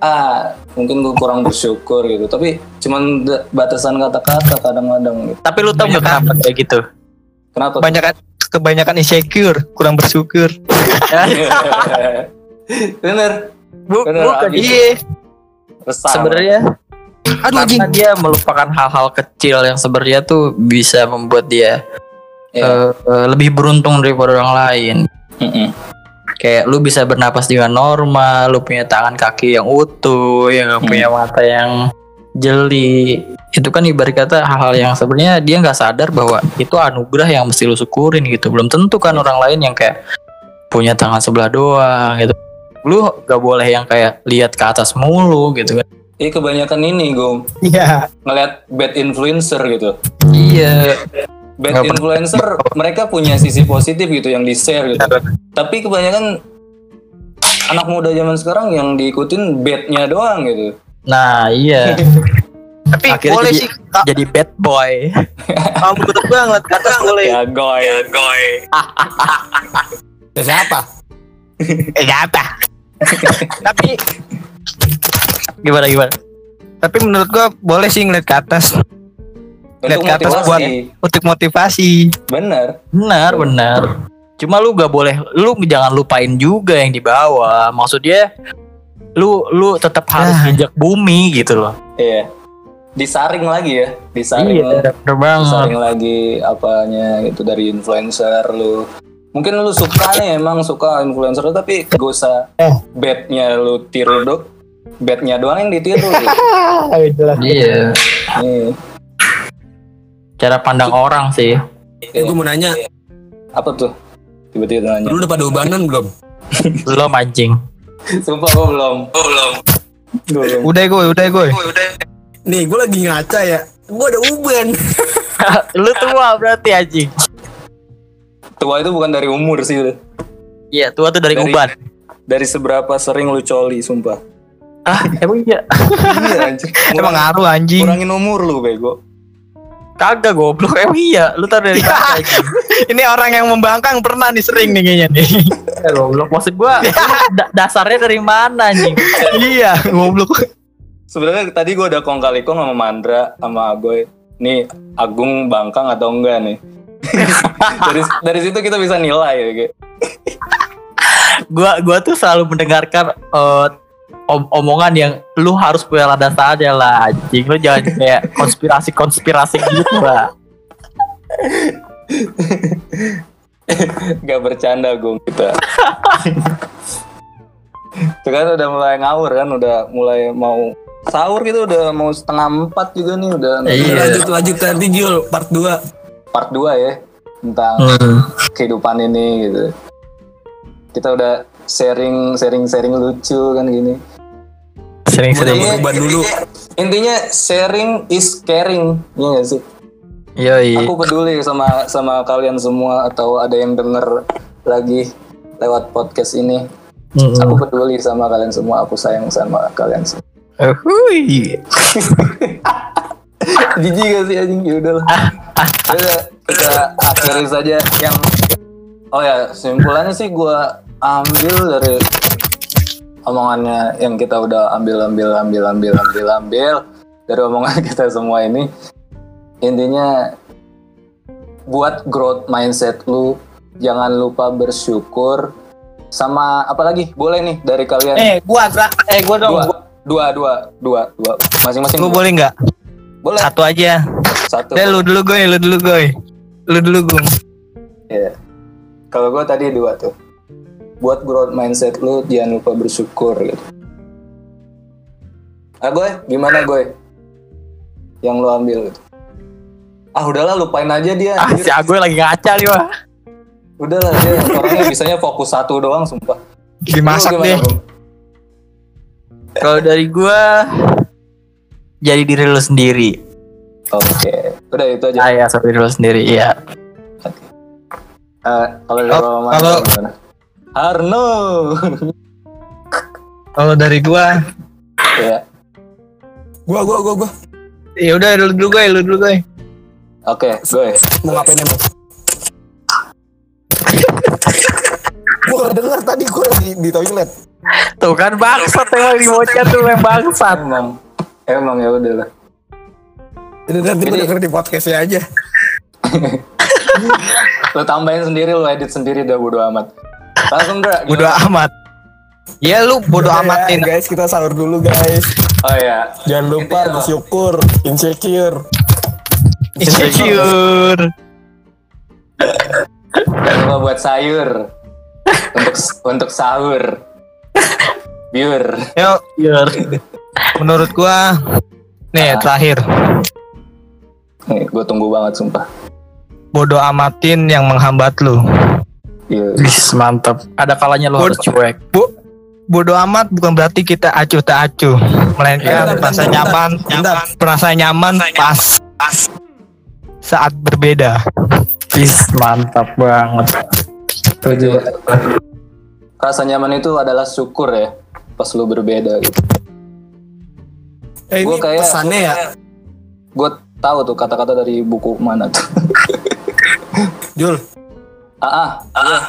ah mungkin gue kurang bersyukur gitu tapi cuman batasan kata-kata kadang-kadang gitu. tapi lu tau nggak kenapa kayak gitu kenapa Kebanyakan kebanyakan insecure, kurang bersyukur. bener Bu- Bener, bukan. Iya. sebenarnya Aduh karena dia melupakan hal-hal kecil yang sebenarnya tuh bisa membuat dia Iya. eh, eh, lebih beruntung daripada orang lain. Mm-mm. Kayak lu bisa bernapas dengan normal, lu punya tangan kaki yang utuh, yang nggak punya mata yang jeli. Itu kan ibarat kata hal-hal yang sebenarnya dia nggak sadar bahwa itu anugerah yang mesti lu syukurin gitu. Belum tentu kan orang lain yang kayak punya tangan sebelah doang gitu. Lu gak boleh yang kayak lihat ke atas mulu gitu kan. Iya kebanyakan ini gue Iya. ngeliat bad influencer gitu. iya Bad Nggak pernah- influencer mereka punya sisi positif gitu yang di share gitu. Tapi kebanyakan anak muda zaman sekarang yang diikutin badnya doang gitu. nah iya Tapi Akhirnya boleh jadi- sih. Kak, jadi bad boy kamu gua ngeliat ke atas boleh. Ya goy, ya goy. Ya, siapa? Eh apa? tapi gimana gimana tapi menurut gua boleh sih ngeliat ke atas Lihat ke atas motivasi. buat- untuk motivasi. Bener. benar benar cuma lu gak boleh lu jangan lupain juga yang di bawah maksudnya lu lu tetap harus Ah. injak bumi gitu loh Iya. Disaring lagi ya, disaring. iya bener banget Disaring lagi apanya gitu dari influencer lu. Mungkin lu suka nih emang suka influencer lu, tapi gak usah Eh. badnya lu tiru dok. Badnya doang yang ditiru. gitu. iya Nih, cara pandang orang sih Eh, gue mau nanya, apa tuh? Tiba-tiba nanya. lu udah pada ubanan belum? lo mancing Sumpah gua belum. Gua belum. Gua belum. Udah gue, udah gue. Nih, gue lagi ngaca ya. Gue ada uban. lu tua berarti anjing Tua itu bukan dari umur sih udah. iya tua tuh dari, Dari- uban Dari seberapa sering lu coli, sumpah. ah emang iya iya anjir. Emang ngaruh anjing. Kurangin umur lu bego. Kagak goblok emang iya lu tau dari mana Ini orang yang membangkang pernah nih sering nih kayaknya nih. Ya, goblok maksud gua da- dasarnya dari mana anjing iya, goblok. Sebenarnya tadi gua udah kong kali kong sama Mandra sama Agoy. Nih Agung bangkang atau enggak nih? dari dari situ kita bisa nilai ya kayak. gua gua tuh selalu mendengarkan eh, om- omongan yang lu harus punya landasannya lah anjing lu jangan kayak konspirasi konspirasi gitu lah Gak bercanda gung kita. Itu kan udah mulai ngawur kan, udah mulai mau sahur gitu udah mau setengah empat juga nih udah Iya. Lanjut, lanjut tadi Jul, part 2. part 2 ya tentang Hmm. kehidupan ini gitu. Kita udah sharing sharing sharing lucu kan gini. Sering-sering Uban dulu. Intinya sharing is caring, ya gak sih? yoi Aku peduli sama sama kalian semua atau ada yang denger lagi lewat podcast ini. Mm-mm. Aku peduli sama kalian semua, aku sayang sama kalian semua. Uhuy. Jijik gak sih anjing? Ya udahlah. Ya udah, kita akhiri saja yang Oh ya, simpulannya sih gua ambil dari omongannya yang kita udah ambil ambil ambil ambil ambil ambil dari omongan kita semua ini intinya buat growth mindset lu jangan lupa bersyukur sama apalagi boleh nih dari kalian Eh, gua. Eh, gua dong. dua dua dua dua dua masing-masing Gua dua. boleh nggak? boleh Satu aja. satu Deh, lu dulu gue, lu dulu gue. Lu dulu gue. Iya. Kalau gue tadi dua tuh. Buat growth mindset lu jangan lupa bersyukur gitu. Ah gue gimana gue? Yang lu ambil gitu. Ah udahlah lupain aja dia. ah anjir. si Agoy lagi ngaca nih wah Udahlah dia orangnya bisanya fokus satu doang sumpah. Dimasak Lu gimana, deh. Kalau dari gua jadi diri lu sendiri Oke. Udah itu aja. ah ya diri lu sendiri iya Eh, kalau dari Oh, kalau- Harno. Kalau dari gua, ya. Gua, gua, gua, gua. ya udah lu dulu gue, lu dulu gue. Oke, gue. Mau ngapain emang? gua gak denger tadi gua lagi di toilet. tuh kan bangsat emang di bocah tuh yang bangsat Emang emang ya udahlah. Jadi nanti gua Jadi- denger di podcastnya aja. Lo tambahin sendiri, lo edit sendiri dah bodo amat. Langsung Dra. Bodo amat. Ya lu bodo Udah ya, amatin. guys, kita sahur dulu guys. Oh ya, Jangan lupa bersyukur, insecure. Insecure. jangan lupa buat sayur untuk untuk sahur. Biur. Yuk, Biar. menurut gua Nih, Ah. terakhir. Nih, gue tunggu banget sumpah. Bodoh amatin yang menghambat lu. Iya. Wis, mantap. Ada kalanya lo harus cuek. Bodoh amat bukan berarti kita acuh tak acuh, melainkan merasa bentar, nyaman, bentar. merasa nyaman pas saat berbeda. Wis, mantap banget. Setuju. Rasa nyaman itu adalah syukur ya. Pas lu berbeda gitu. Eh, ini Gua kayak- pesannya ya. Gue tahu tuh kata-kata dari buku mana tuh. Jul, ah, ah,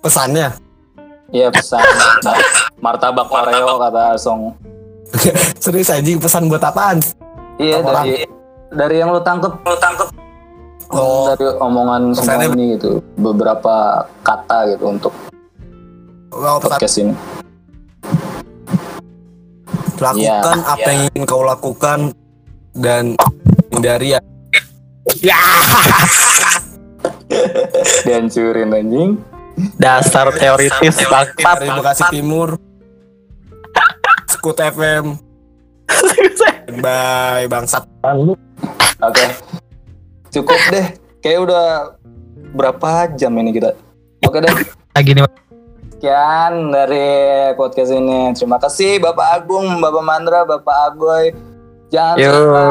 pesannya. iya pesan. Martabak Oreo kata Song. Serius anjing pesan buat apaan? Iya Orang. dari dari yang lu tangkep, lu tangkep Oh, dari omongan semua ini gitu. Beberapa kata gitu untuk oh, pesan podcast ini. lakukan Iya, apa yang ingin kau lakukan dan hindari ya. Dihancurin anjing. Dasar teoritis Dari bangsat. Bekasi Timur. Skut FM. Bye bangsat. Lu Oke. Cukup deh. Kayak udah berapa jam ini kita? Oke deh. Lagi nih, Sekian dari podcast ini. Terima kasih Bapak Agung, Bapak Mandra, Bapak Agoy. Jangan Yo. lupa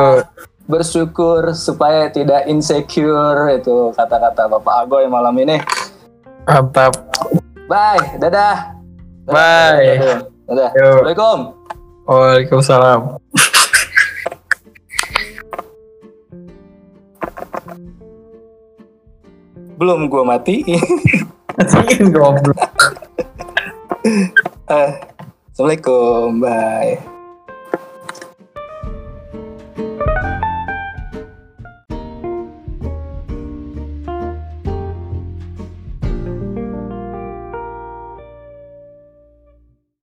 bersyukur supaya tidak insecure itu kata-kata Bapak Agoy malam ini. Mantap. Bye, dadah. Dadah, Bye. Dadah. dadah. Yo. Assalamualaikum. Waalaikumsalam. Belum gua mati. Goblok. Eh, Assalamualaikum. Bye.